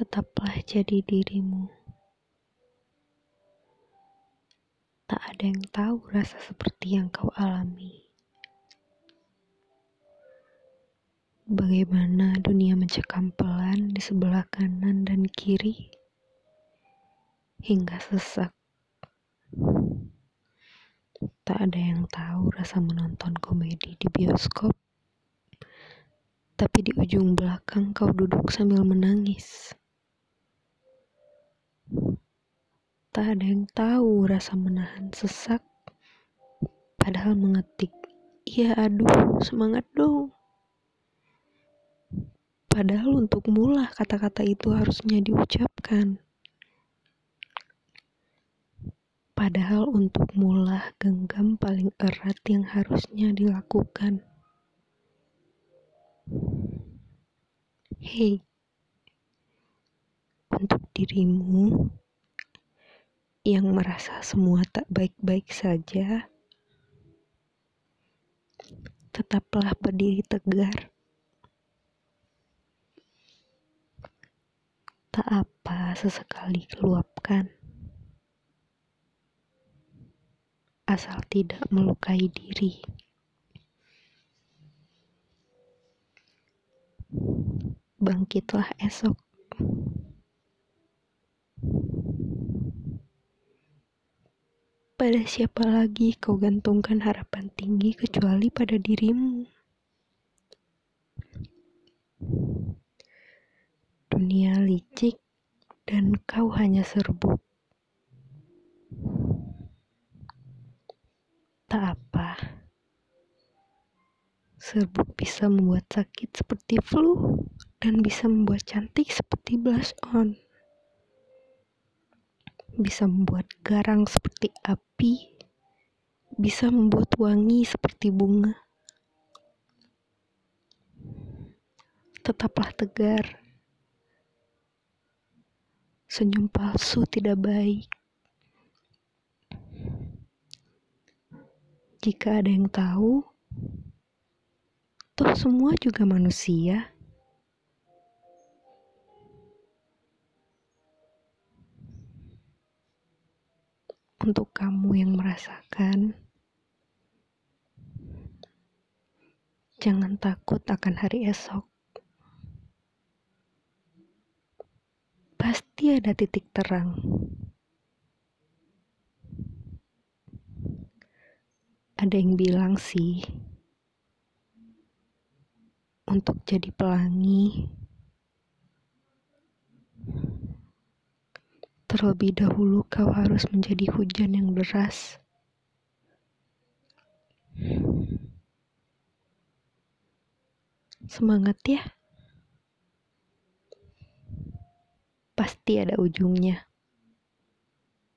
tetaplah jadi dirimu. Tak ada yang tahu rasa seperti yang kau alami. Bagaimana dunia mencekam pelan di sebelah kanan dan kiri hingga sesak. Tak ada yang tahu rasa menonton komedi di bioskop, tapi di ujung belakang kau duduk sambil menangis. Tak ada yang tahu rasa menahan sesak, padahal mengetik, "Iya, aduh, semangat dong." Padahal untuk mula kata-kata itu harusnya diucapkan. Padahal untuk mula genggam paling erat yang harusnya dilakukan. Hei, untuk dirimu yang merasa semua tak baik-baik saja, tetaplah berdiri tegar. Tak apa sesekali keluapkan, asal tidak melukai diri. Bangkitlah esok. Pada siapa lagi kau gantungkan harapan tinggi kecuali pada dirimu? Dunia licik dan kau hanya serbuk. Tak apa. Serbuk bisa membuat sakit seperti flu dan bisa membuat cantik seperti blush on bisa membuat garang seperti api, bisa membuat wangi seperti bunga. Tetaplah tegar. Senyum palsu tidak baik. Jika ada yang tahu, toh semua juga manusia. Untuk kamu yang merasakan. Jangan takut akan hari esok. Pasti ada titik terang. Ada yang bilang sih, untuk jadi pelangi Terlebih dahulu kau harus menjadi hujan yang deras. Semangat ya. Pasti ada ujungnya.